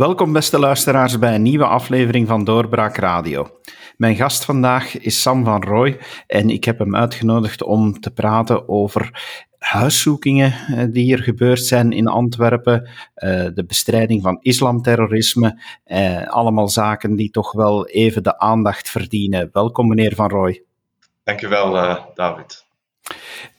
Welkom, beste luisteraars, bij een nieuwe aflevering van Doorbraak Radio. Mijn gast vandaag is Sam van Rooij en ik heb hem uitgenodigd om te praten over huiszoekingen eh, die hier gebeurd zijn in Antwerpen, eh, de bestrijding van islamterrorisme, eh, allemaal zaken die toch wel even de aandacht verdienen. Welkom, meneer Van Rooij. Dank u wel, David.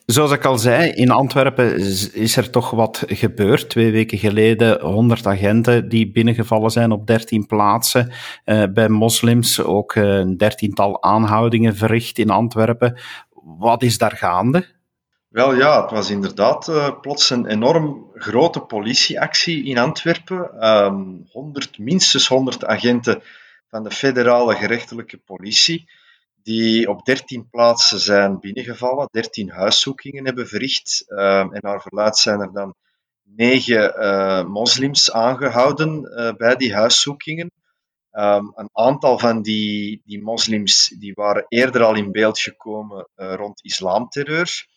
Zoals ik al zei, in Antwerpen is er toch wat gebeurd. Twee weken geleden 100 agenten die binnengevallen zijn op 13 plaatsen uh, bij moslims. Ook uh, een dertiental aanhoudingen verricht in Antwerpen. Wat is daar gaande? Wel ja, het was inderdaad uh, plots een enorm grote politieactie in Antwerpen. Um, 100, minstens 100 agenten van de federale gerechtelijke politie die op 13 plaatsen zijn binnengevallen, 13 huiszoekingen hebben verricht. Uh, en naar verluid zijn er dan negen uh, moslims aangehouden uh, bij die huiszoekingen. Um, een aantal van die, die moslims die waren eerder al in beeld gekomen rond islamterreur.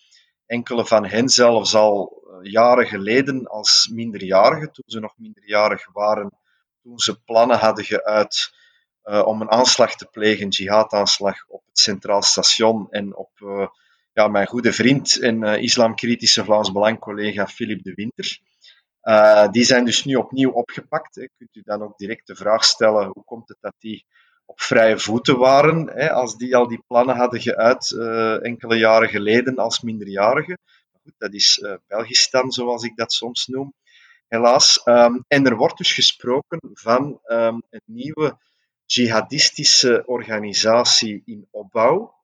Enkele van hen zelfs al jaren geleden als minderjarigen, toen ze nog minderjarig waren, toen ze plannen hadden geuit om een aanslag te plegen, een jihadaanslag op het Centraal Station en op uh, ja, mijn goede vriend en uh, islamkritische Vlaams Belang-collega Philip de Winter. die zijn dus nu opnieuw opgepakt. Kunt u dan ook direct de vraag stellen, hoe komt het dat die op vrije voeten waren, hè, als die al die plannen hadden geuit enkele jaren geleden als minderjarigen. Goed, dat is Belgisch dan, zoals ik dat soms noem, helaas. Um, en er wordt dus gesproken van um, een nieuwe jihadistische organisatie in opbouw.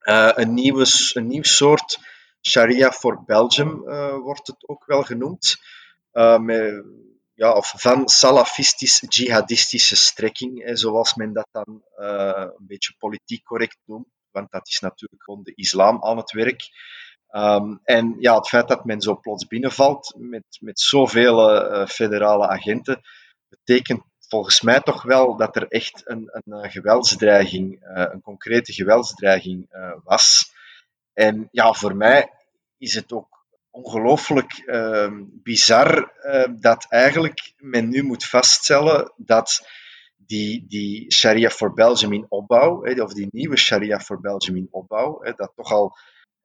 Uh, een, nieuwe, een nieuw soort Sharia for Belgium uh, wordt het ook wel genoemd. Uh, met, ja, of van salafistisch-jihadistische strekking, hè, zoals men dat dan een beetje politiek correct noemt. Want dat is natuurlijk gewoon de islam aan het werk. Um, en ja, het feit dat men zo plots binnenvalt met, met zoveel federale agenten, betekent volgens mij toch wel dat er echt een, een eh, geweldsdreiging, eh, een concrete geweldsdreiging eh, was. En ja, voor mij is het ook ongelooflijk uh, bizar uh, dat eigenlijk men nu moet vaststellen dat die, die Sharia for Belgium in opbouw, hè, of die nieuwe Sharia for Belgium in opbouw, hè, dat toch al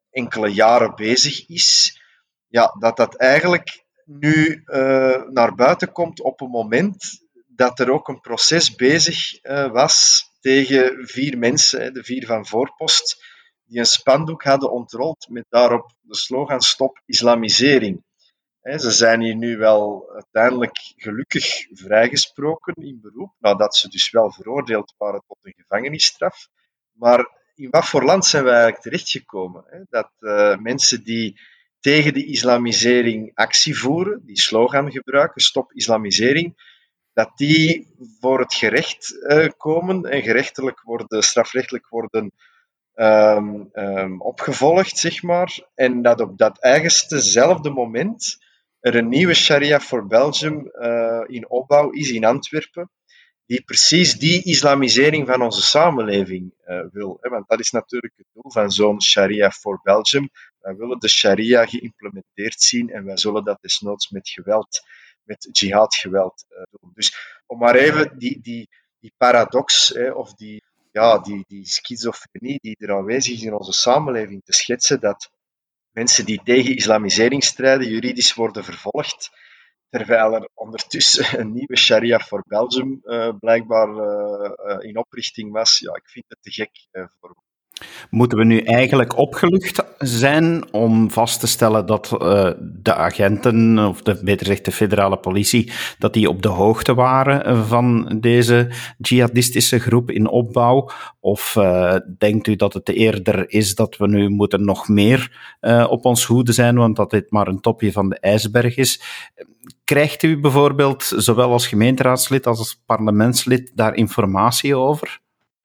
enkele jaren bezig is, ja, dat dat eigenlijk nu naar buiten komt op een moment dat er ook een proces bezig uh, was tegen vier mensen, de vier van voorpost, die een spandoek hadden ontrold met daarop de slogan Stop Islamisering. Ze zijn hier nu wel uiteindelijk gelukkig vrijgesproken in beroep, nadat ze dus wel veroordeeld waren tot een gevangenisstraf. Maar in wat voor land zijn we eigenlijk terechtgekomen? Dat uh, mensen die tegen de islamisering actie voeren, die slogan gebruiken, stop islamisering, dat die voor het gerecht uh, komen en gerechtelijk worden, strafrechtelijk worden um, um, opgevolgd, zeg maar. En dat op dat eigenstezelfde moment er een nieuwe Sharia voor Belgium uh, in opbouw is in Antwerpen, die precies die islamisering van onze samenleving uh, wil. Hè? Want dat is natuurlijk het doel van zo'n Sharia voor Belgium. Wij willen de Sharia geïmplementeerd zien en wij zullen dat desnoods met geweld met jihadgeweld uh, doen. Dus om maar even die, die, die paradox hè, of die, ja, die, die schizofrenie die er aanwezig is in onze samenleving te schetsen, dat mensen die tegen islamisering strijden juridisch worden vervolgd, terwijl er ondertussen een nieuwe sharia voor Belgium uh, blijkbaar uh, in oprichting was. Ja, ik vind het te gek voor Moeten we nu eigenlijk opgelucht zijn om vast te stellen dat uh, de agenten, of de, beter gezegd de federale politie, dat die op de hoogte waren van deze jihadistische groep in opbouw? Of uh, denkt u dat het eerder is dat we nu moeten nog meer uh, op ons hoede zijn, want dat dit maar een topje van de ijsberg is? Krijgt u bijvoorbeeld, zowel als gemeenteraadslid als als parlementslid, daar informatie over?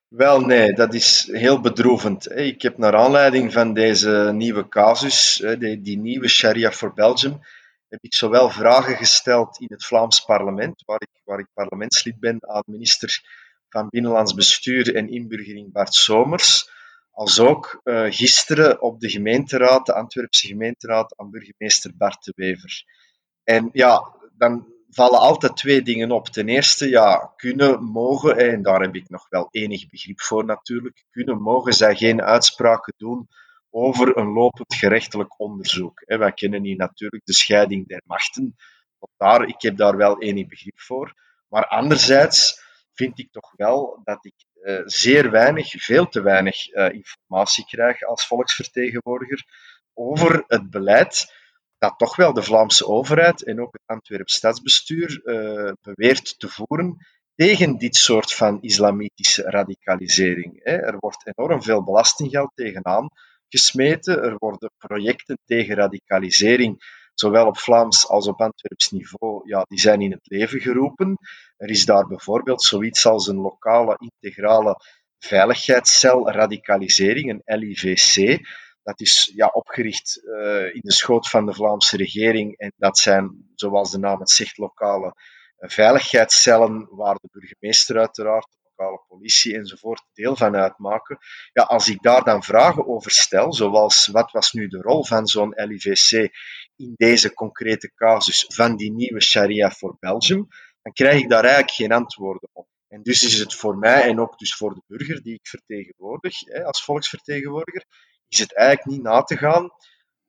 Wel, nee, dat is heel bedroevend. Ik heb naar aanleiding van deze nieuwe casus, die nieuwe Sharia voor Belgium, heb ik zowel vragen gesteld in het Vlaams parlement, waar ik, waar ik parlementslid ben, aan minister van Binnenlands Bestuur en Inburgering Bart Somers, als ook uh, gisteren op de gemeenteraad, de Antwerpse gemeenteraad, aan burgemeester Bart de Wever. En ja, dan vallen altijd twee dingen op. Ten eerste, ja, kunnen, mogen, en daar heb ik nog wel enig begrip voor natuurlijk, kunnen, mogen zij geen uitspraken doen over een lopend gerechtelijk onderzoek. Wij kennen hier natuurlijk de scheiding der machten. Daar, ik heb daar wel enig begrip voor. Maar anderzijds vind ik toch wel dat ik eh, zeer weinig, veel te weinig uh, informatie krijg als volksvertegenwoordiger over het beleid dat toch wel de Vlaamse overheid en ook het Antwerp stadsbestuur uh, beweert te voeren tegen dit soort van islamitische radicalisering. Hè. Er wordt enorm veel belastinggeld tegenaan gesmeten. Er worden projecten tegen radicalisering, zowel op Vlaams als op Antwerps niveau, ja, die zijn in het leven geroepen. Er is daar bijvoorbeeld zoiets als een lokale integrale veiligheidscel radicalisering, een LIVC. Dat is ja, opgericht uh, in de schoot van de Vlaamse regering en dat zijn, zoals de naam het zegt, lokale veiligheidscellen waar de burgemeester uiteraard, de lokale politie enzovoort deel van uitmaken. Ja, als ik daar dan vragen over stel, zoals wat was nu de rol van zo'n LIVC in deze concrete casus van die nieuwe sharia voor Belgium, dan krijg ik daar eigenlijk geen antwoorden op. En dus is het voor mij en ook dus voor de burger die ik vertegenwoordig, als volksvertegenwoordiger, is het eigenlijk niet na te gaan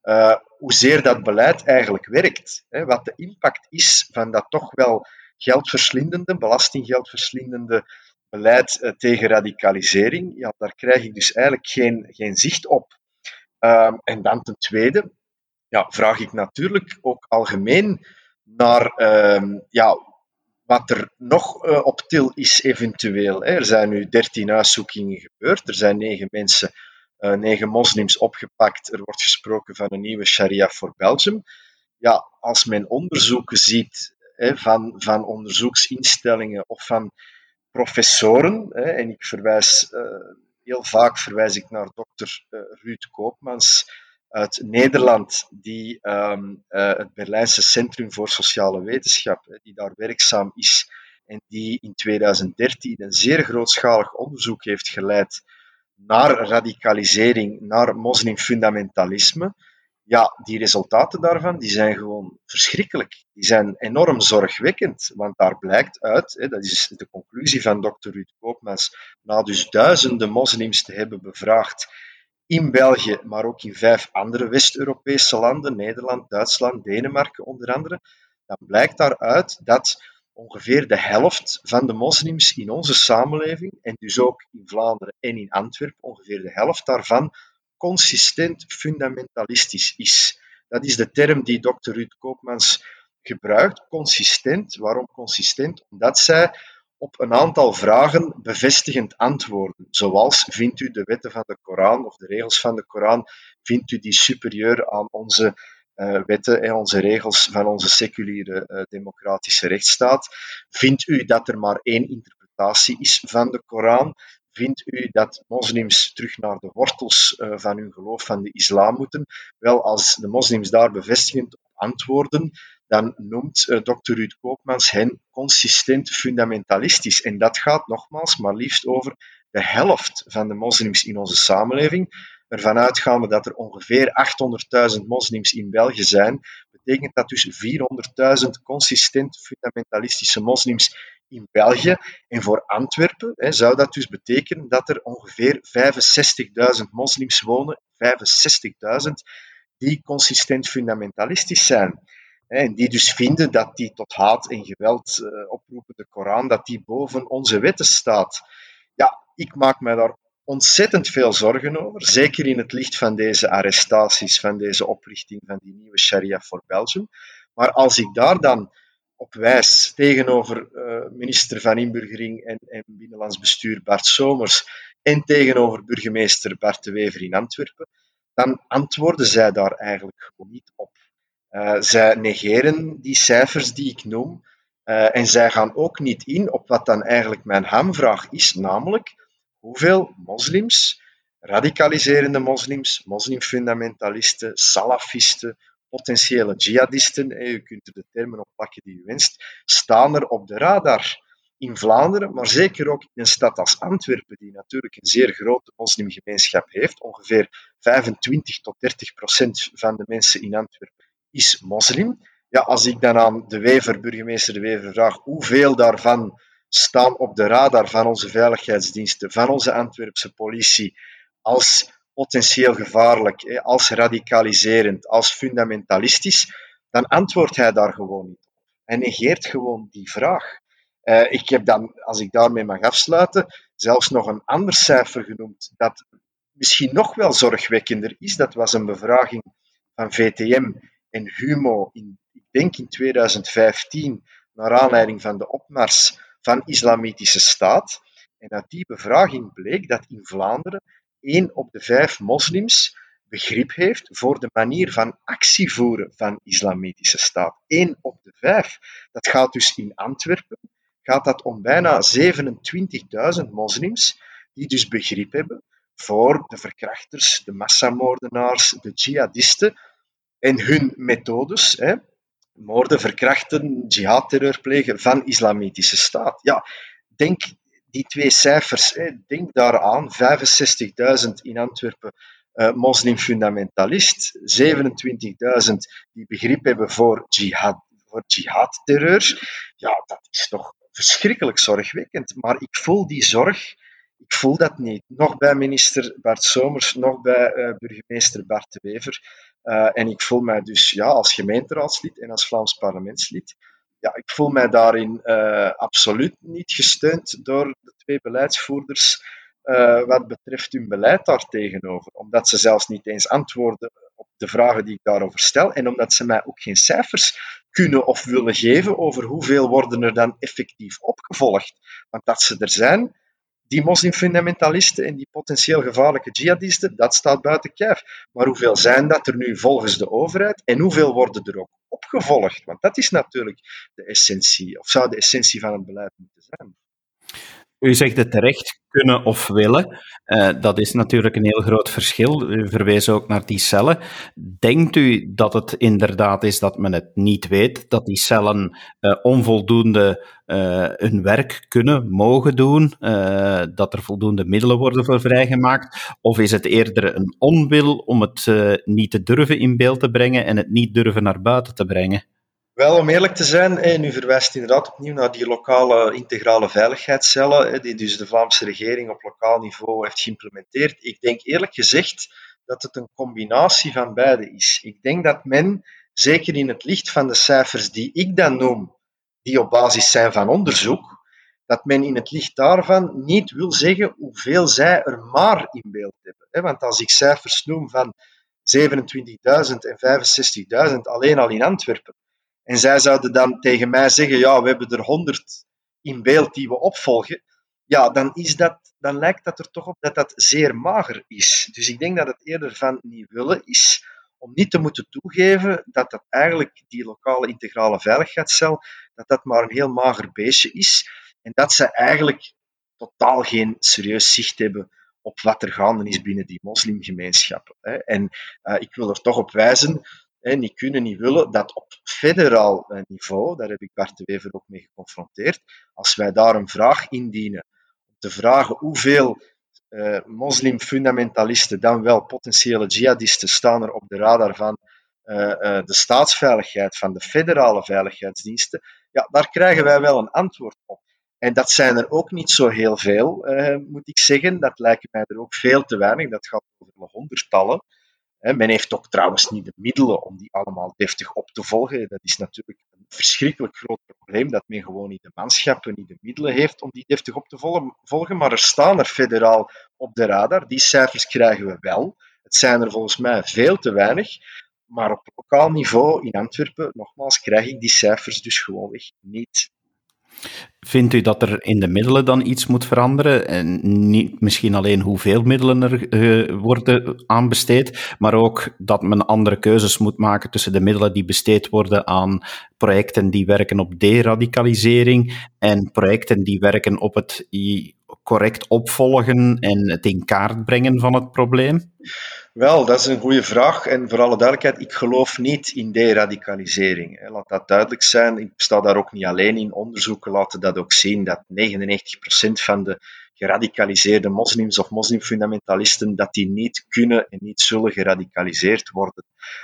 uh, hoezeer dat beleid eigenlijk werkt. Hè, wat de impact is van dat toch wel geldverslindende, belastinggeldverslindende beleid uh, tegen radicalisering, ja, daar krijg ik dus eigenlijk geen, geen zicht op. Uh, en dan ten tweede, ja, vraag ik natuurlijk ook algemeen naar ehm, ja, wat er nog uh, op til is eventueel. Er zijn nu dertien uitzoekingen gebeurd, er zijn negen mensen negen moslims opgepakt. Er wordt gesproken van een nieuwe sharia voor Belgium. Ja, als men onderzoeken ziet hè, van, van onderzoeksinstellingen of van professoren, hè, en ik verwijs uh, heel vaak verwijs ik naar dokter uh, Ruud Koopmans uit Nederland, die um, het Berlijnse Centrum voor Sociale Wetenschap, die daar werkzaam is en die in 2013 een zeer grootschalig onderzoek heeft geleid naar radicalisering, naar moslimfundamentalisme, ja, die resultaten daarvan die zijn gewoon verschrikkelijk. Die zijn enorm zorgwekkend, want daar blijkt uit, hè, dat is de conclusie van dokter Ruud Koopmans, na dus duizenden moslims te hebben bevraagd in België, maar ook in vijf andere West-Europese landen, Nederland, Duitsland, Denemarken onder andere, dan blijkt daaruit dat ongeveer de helft van de moslims in onze samenleving, en dus ook in Vlaanderen en in Antwerpen, ongeveer de helft daarvan, consistent fundamentalistisch is. Dat is de term die Dr. Ruud Koopmans gebruikt, consistent. Waarom consistent? Omdat zij op een aantal vragen bevestigend antwoorden, zoals vindt u de wetten van de Koran of de regels van de Koran, vindt u die superieur aan onze uh, wetten en onze regels van onze seculiere uh, democratische rechtsstaat. Vindt u dat er maar één interpretatie is van de Koran? Vindt u dat moslims terug naar de wortels uh, van hun geloof van de islam moeten? Wel, als de moslims daar bevestigend op antwoorden, dan noemt Dr. Ruud Koopmans hen consistent fundamentalistisch. En dat gaat nogmaals maar liefst over de helft van de moslims in onze samenleving ervan uitgaande dat er ongeveer 800.000 moslims in België zijn, betekent dat dus 400.000 consistent fundamentalistische moslims in België. En voor Antwerpen hè, zou dat dus betekenen dat er ongeveer 65.000 moslims wonen, 65.000 die consistent fundamentalistisch zijn. En die dus vinden dat die tot haat en geweld uh, oproepen, de Koran, dat die boven onze wetten staat. Ja, ik maak mij daar ontzettend veel zorgen over, zeker in het licht van deze arrestaties, van deze oplichting van die nieuwe sharia voor Belgium. Maar als ik daar dan op wijs tegenover uh, minister van Inburgering en, en Binnenlands Bestuur Bart Somers en tegenover burgemeester Bart de Wever in Antwerpen, dan antwoorden zij daar eigenlijk niet op. Uh, zij negeren die cijfers die ik noem uh, en zij gaan ook niet in op wat dan eigenlijk mijn hamvraag is, namelijk hoeveel moslims, radicaliserende moslims, moslimfundamentalisten, salafisten, potentiële jihadisten, u kunt er de termen op plakken die u wenst, staan er op de radar in Vlaanderen, maar zeker ook in een stad als Antwerpen, die natuurlijk een zeer grote moslimgemeenschap heeft. Ongeveer 25 tot 30 procent van de mensen in Antwerpen is moslim. Ja, als ik dan aan de Wever, burgemeester De Wever, vraag hoeveel daarvan staan op de radar van onze veiligheidsdiensten, van onze Antwerpse politie, als potentieel gevaarlijk, als radicaliserend, als fundamentalistisch, dan antwoordt hij daar gewoon niet op. Hij negeert gewoon die vraag. Uh, ik heb dan, als ik daarmee mag afsluiten, zelfs nog een ander cijfer genoemd dat misschien nog wel zorgwekkender is. Dat was een bevraging van VTM en Humo, in, ik denk in 2015, naar aanleiding van de opmars van Islamitische Staat. En uit die bevraging bleek dat in Vlaanderen één op de vijf moslims begrip heeft voor de manier van actie voeren van Islamitische Staat. Eén op de vijf. Dat gaat dus in Antwerpen, gaat dat om bijna 27.000 moslims die dus begrip hebben voor de verkrachters, de massamoordenaars, de jihadisten en hun methodes, hè, moorden, verkrachten, jihadterreur plegen van islamitische staat. Ja, denk die twee cijfers, denk daaraan, 65.000 in Antwerpen uh, moslimfundamentalist, 27.000 die begrip hebben voor jihad, voor jihadterreur. Ja, dat is toch verschrikkelijk zorgwekkend. Maar ik voel die zorg ik voel dat niet. Nog bij minister Bart Somers, nog bij uh, burgemeester Bart de Wever. Uh, en ik voel mij dus ja, als gemeenteraadslid en als Vlaams parlementslid, ja, ik voel mij daarin uh, absoluut niet gesteund door de twee beleidsvoerders wat betreft hun beleid daartegenover. Omdat ze zelfs niet eens antwoorden op de vragen die ik daarover stel en omdat ze mij ook geen cijfers kunnen of willen geven over hoeveel worden er dan effectief opgevolgd. Want dat ze er zijn, die moslimfundamentalisten en die potentieel gevaarlijke jihadisten, dat staat buiten kijf. Maar hoeveel zijn dat er nu volgens de overheid en hoeveel worden er ook opgevolgd? Want dat is natuurlijk de essentie, of zou de essentie van het beleid moeten zijn. U zegt het terecht, kunnen of willen. Uh, dat is natuurlijk een heel groot verschil. U verwees ook naar die cellen. Denkt u dat het inderdaad is dat men het niet weet, dat die cellen uh, onvoldoende uh, hun werk kunnen, mogen doen, dat er voldoende middelen worden voor vrijgemaakt? Of is het eerder een onwil om het niet te durven in beeld te brengen en het niet durven naar buiten te brengen? Wel, om eerlijk te zijn, en u verwijst inderdaad opnieuw naar die lokale integrale veiligheidscellen, die dus de Vlaamse regering op lokaal niveau heeft geïmplementeerd. Ik denk eerlijk gezegd dat het een combinatie van beide is. Ik denk dat men, zeker in het licht van de cijfers die ik dan noem, die op basis zijn van onderzoek, dat men in het licht daarvan niet wil zeggen hoeveel zij er maar in beeld hebben. Want als ik cijfers noem van 27.000 en 65.000 alleen al in Antwerpen, en zij zouden dan tegen mij zeggen, ja, we hebben er honderd in beeld die we opvolgen. Ja, dan, is dat, dan lijkt dat er toch op dat dat zeer mager is. Dus ik denk dat het eerder van niet willen is om niet te moeten toegeven dat dat eigenlijk die lokale integrale veiligheidscel, dat dat maar een heel mager beestje is. En dat ze eigenlijk totaal geen serieus zicht hebben op wat er gaande is binnen die moslimgemeenschappen. En uh, ik wil er toch op wijzen en niet kunnen, niet willen, dat op federaal eh, niveau, daar heb ik Bart de Wever ook mee geconfronteerd, als wij daar een vraag indienen, om te vragen hoeveel uh, moslimfundamentalisten, dan wel potentiële jihadisten, staan er op de radar van uh, de staatsveiligheid, van de federale veiligheidsdiensten, ja, daar krijgen wij wel een antwoord op. En dat zijn er ook niet zo heel veel, moet ik zeggen. Dat lijken mij er ook veel te weinig. Dat gaat over honderdtallen. Men heeft ook trouwens niet de middelen om die allemaal deftig op te volgen. Dat is natuurlijk een verschrikkelijk groot probleem, dat men gewoon niet de manschappen, niet de middelen heeft om die deftig op te volgen. Maar er staan er federaal op de radar. Die cijfers krijgen we wel. Het zijn er volgens mij veel te weinig. Maar op lokaal niveau in Antwerpen, nogmaals, krijg ik die cijfers dus gewoonweg niet. Vindt u dat er in de middelen dan iets moet veranderen? En niet misschien alleen hoeveel middelen er uh, worden aanbesteed, maar ook dat men andere keuzes moet maken tussen de middelen die besteed worden aan projecten die werken op deradicalisering en projecten die werken op het correct opvolgen en het in kaart brengen van het probleem? Wel, dat is een goede vraag. En voor alle duidelijkheid, ik geloof niet in deradicalisering. Laat dat duidelijk zijn. Ik sta daar ook niet alleen in. Onderzoeken laten dat ook zien, dat 99% van de geradicaliseerde moslims of moslimfundamentalisten, dat die niet kunnen en niet zullen geradicaliseerd worden.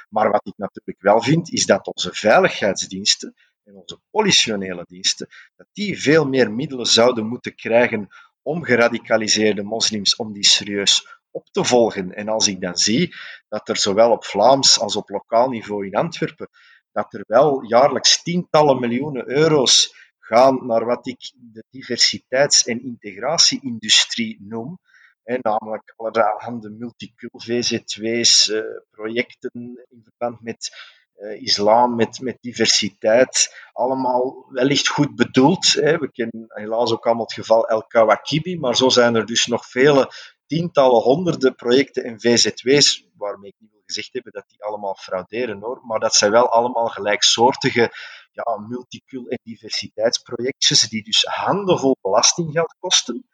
Maar wat ik natuurlijk wel vind, is dat onze veiligheidsdiensten en onze politionele diensten, dat die veel meer middelen zouden moeten krijgen om geradicaliseerde moslims, om die serieus op te volgen. En als ik dan zie dat er zowel op Vlaams als op lokaal niveau in Antwerpen, dat er wel jaarlijks tientallen miljoenen euro's gaan naar wat ik de diversiteits- en integratieindustrie noem, hè, namelijk allerhande multicul VZ2's, uh, projecten in verband met uh, islam, met, met diversiteit, allemaal wellicht goed bedoeld. We kennen helaas ook allemaal het geval El Kawakibi, maar zo zijn er dus nog vele tientallen, honderden projecten en VZW's, waarmee ik niet wil gezegd hebben dat die allemaal frauderen hoor, maar dat zijn wel allemaal gelijksoortige ja, multicul- en diversiteitsprojectjes die dus handenvol belastinggeld kosten,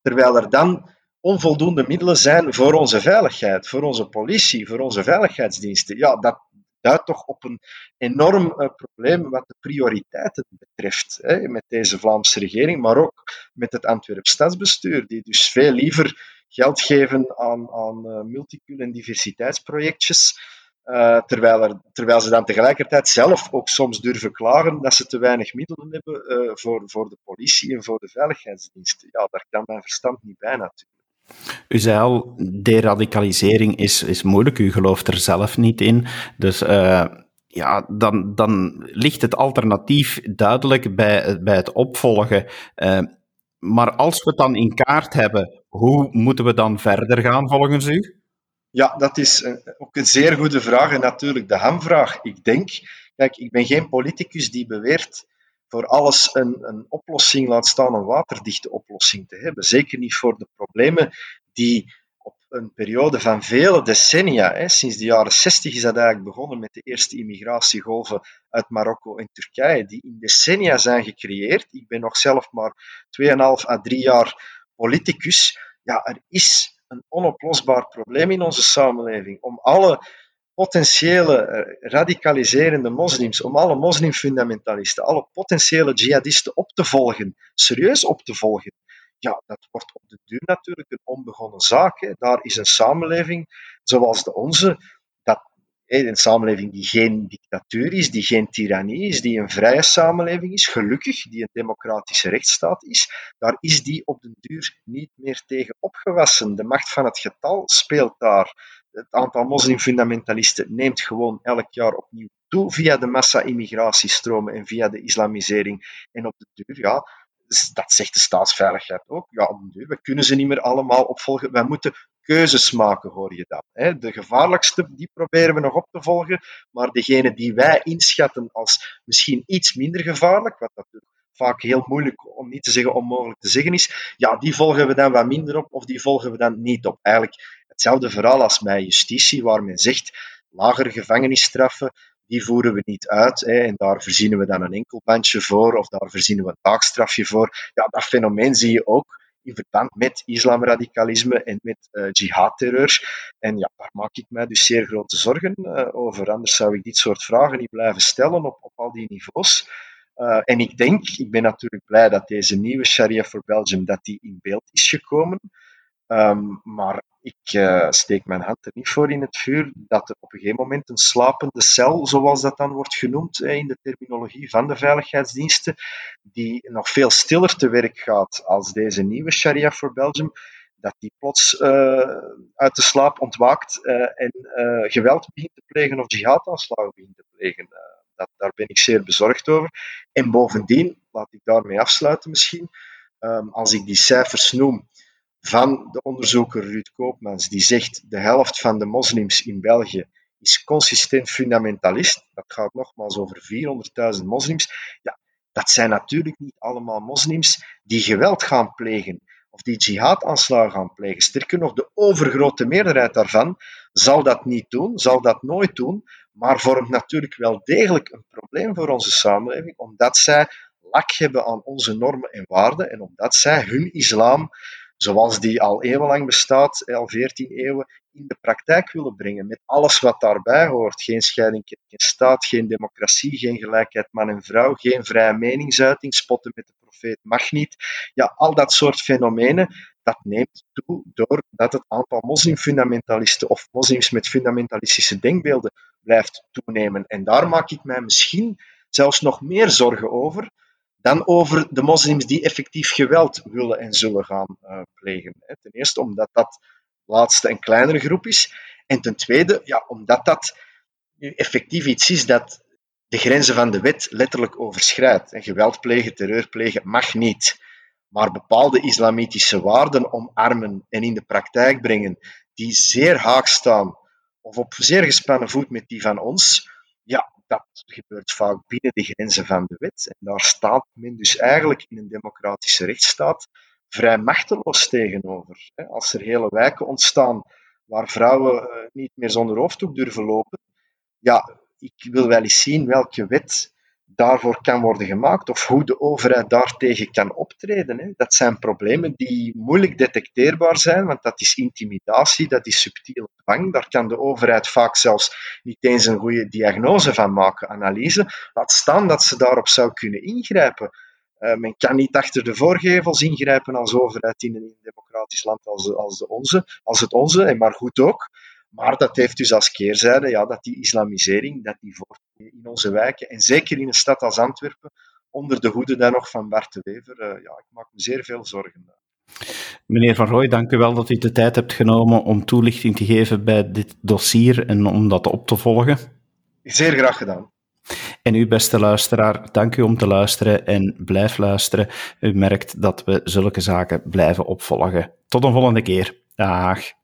terwijl er dan onvoldoende middelen zijn voor onze veiligheid, voor onze politie, voor onze veiligheidsdiensten. Ja, dat duidt toch op een enorm uh, probleem wat de prioriteiten betreft. Hè, met deze Vlaamse regering, maar ook met het Antwerp stadsbestuur, die dus veel liever geld geven aan, aan en diversiteitsprojectjes, uh, terwijl, er, terwijl ze dan tegelijkertijd zelf ook soms durven klagen dat ze te weinig middelen hebben uh, voor, voor de politie en voor de veiligheidsdiensten. Ja, daar kan mijn verstand niet bij natuurlijk. U zei al, deradicalisering is, is moeilijk, u gelooft er zelf niet in. Dus ja, dan, dan ligt het alternatief duidelijk bij, bij het opvolgen. Maar als we het dan in kaart hebben, hoe moeten we dan verder gaan volgens u? Ja, dat is ook een zeer goede vraag en natuurlijk de hamvraag. Ik denk, kijk, ik ben geen politicus die beweert voor alles een, een oplossing, laat staan een waterdichte oplossing te hebben. Zeker niet voor de problemen die een periode van vele decennia, hè, sinds de jaren 60 is dat eigenlijk begonnen met de eerste immigratiegolven uit Marokko en Turkije, die in decennia zijn gecreëerd. Ik ben nog zelf maar 2,5 à 3 jaar politicus. Ja, er is een onoplosbaar probleem in onze samenleving. Om alle potentiële eh, radicaliserende moslims, om alle moslimfundamentalisten, alle potentiële jihadisten op te volgen, serieus op te volgen, ja, dat wordt op de duur natuurlijk een onbegonnen zaak. Hè. Daar is een samenleving zoals de onze, dat, een samenleving die geen dictatuur is, die geen tirannie is, die een vrije samenleving is, gelukkig, die een democratische rechtsstaat is, daar is die op den duur niet meer tegen opgewassen. De macht van het getal speelt daar. Het aantal moslimfundamentalisten neemt gewoon elk jaar opnieuw toe via de massa-immigratiestromen en via de islamisering. En op de duur, ja, dat zegt de staatsveiligheid ook. Ja, we kunnen ze niet meer allemaal opvolgen. Wij moeten keuzes maken, hoor je dat. De gevaarlijkste, die proberen we nog op te volgen, maar degene die wij inschatten als misschien iets minder gevaarlijk, wat natuurlijk vaak heel moeilijk, om niet te zeggen onmogelijk te zeggen is, ja, die volgen we dan wat minder op of die volgen we dan niet op. Eigenlijk hetzelfde verhaal als bij justitie, waar men zegt lagere gevangenisstraffen, die voeren we niet uit. Hè, en daar verzinnen we dan een enkelbandje voor, of daar verzinnen we een taakstrafje voor. Ja, dat fenomeen zie je ook in verband met islamradicalisme en met uh, jihadterreur. En ja, daar maak ik mij dus zeer grote zorgen uh, over. Anders zou ik dit soort vragen niet blijven stellen op, op al die niveaus. Uh, en ik denk, ik ben natuurlijk blij dat deze nieuwe Sharia for Belgium dat die in beeld is gekomen. Um, maar ik uh, steek mijn hand er niet voor in het vuur dat er op een gegeven moment een slapende cel, zoals dat dan wordt genoemd in de terminologie van de veiligheidsdiensten, die nog veel stiller te werk gaat als deze nieuwe Sharia for Belgium, dat die plots uh, uit de slaap ontwaakt en geweld begint te plegen of jihadaanslagen begint te plegen. Dat, daar ben ik zeer bezorgd over. En bovendien, laat ik daarmee afsluiten misschien, um, als ik die cijfers noem, van de onderzoeker Ruud Koopmans, die zegt de helft van de moslims in België is consistent fundamentalist. Dat gaat nogmaals over 400.000 moslims. Ja, dat zijn natuurlijk niet allemaal moslims die geweld gaan plegen of die jihadaanslagen gaan plegen. Sterker nog, de overgrote meerderheid daarvan zal dat niet doen, zal dat nooit doen, maar vormt natuurlijk wel degelijk een probleem voor onze samenleving, omdat zij lak hebben aan onze normen en waarden en omdat zij hun islam zoals die al eeuwenlang bestaat, al 14 eeuwen, in de praktijk willen brengen. Met alles wat daarbij hoort. Geen scheiding, geen staat, geen democratie, geen gelijkheid man en vrouw, geen vrije meningsuiting, spotten met de profeet mag niet. Ja, al dat soort fenomenen dat neemt toe doordat het aantal moslimfundamentalisten of moslims met fundamentalistische denkbeelden blijft toenemen. En daar maak ik mij misschien zelfs nog meer zorgen over dan over de moslims die effectief geweld willen en zullen gaan uh, plegen. Ten eerste omdat dat laatste een kleinere groep is. En ten tweede, ja, omdat dat effectief iets is dat de grenzen van de wet letterlijk overschrijdt. En geweld plegen, terreur plegen mag niet. Maar bepaalde islamitische waarden omarmen en in de praktijk brengen, die zeer haak staan of op zeer gespannen voet met die van ons, ja, dat gebeurt vaak binnen de grenzen van de wet. En daar staat men dus eigenlijk in een democratische rechtsstaat vrij machteloos tegenover. Als er hele wijken ontstaan waar vrouwen eh, niet meer zonder hoofddoek durven lopen, ja, ik wil wel eens zien welke wet daarvoor kan worden gemaakt of hoe de overheid daartegen kan optreden. Dat zijn problemen die moeilijk detecteerbaar zijn, want dat is intimidatie, dat is subtiel dwang. Daar kan de overheid vaak zelfs niet eens een goede diagnose van maken, analyse. Laat staan dat ze daarop zou kunnen ingrijpen. Uh, men kan niet achter de voorgevels ingrijpen als overheid in een democratisch land als, als, de onze, als het onze, en maar goed ook. Maar dat heeft dus als keerzijde ja, dat die islamisering, dat die voort in onze wijken, en zeker in een stad als Antwerpen, onder de hoede dan nog van Bart de Wever, uh, ja, ik maak me zeer veel zorgen. Meneer Van Rooij, dank u wel dat u de tijd hebt genomen om toelichting te geven bij dit dossier en om dat op te volgen. Zeer graag gedaan. En u, beste luisteraar, dank u om te luisteren en blijf luisteren. U merkt dat we zulke zaken blijven opvolgen. Tot een volgende keer. Dag.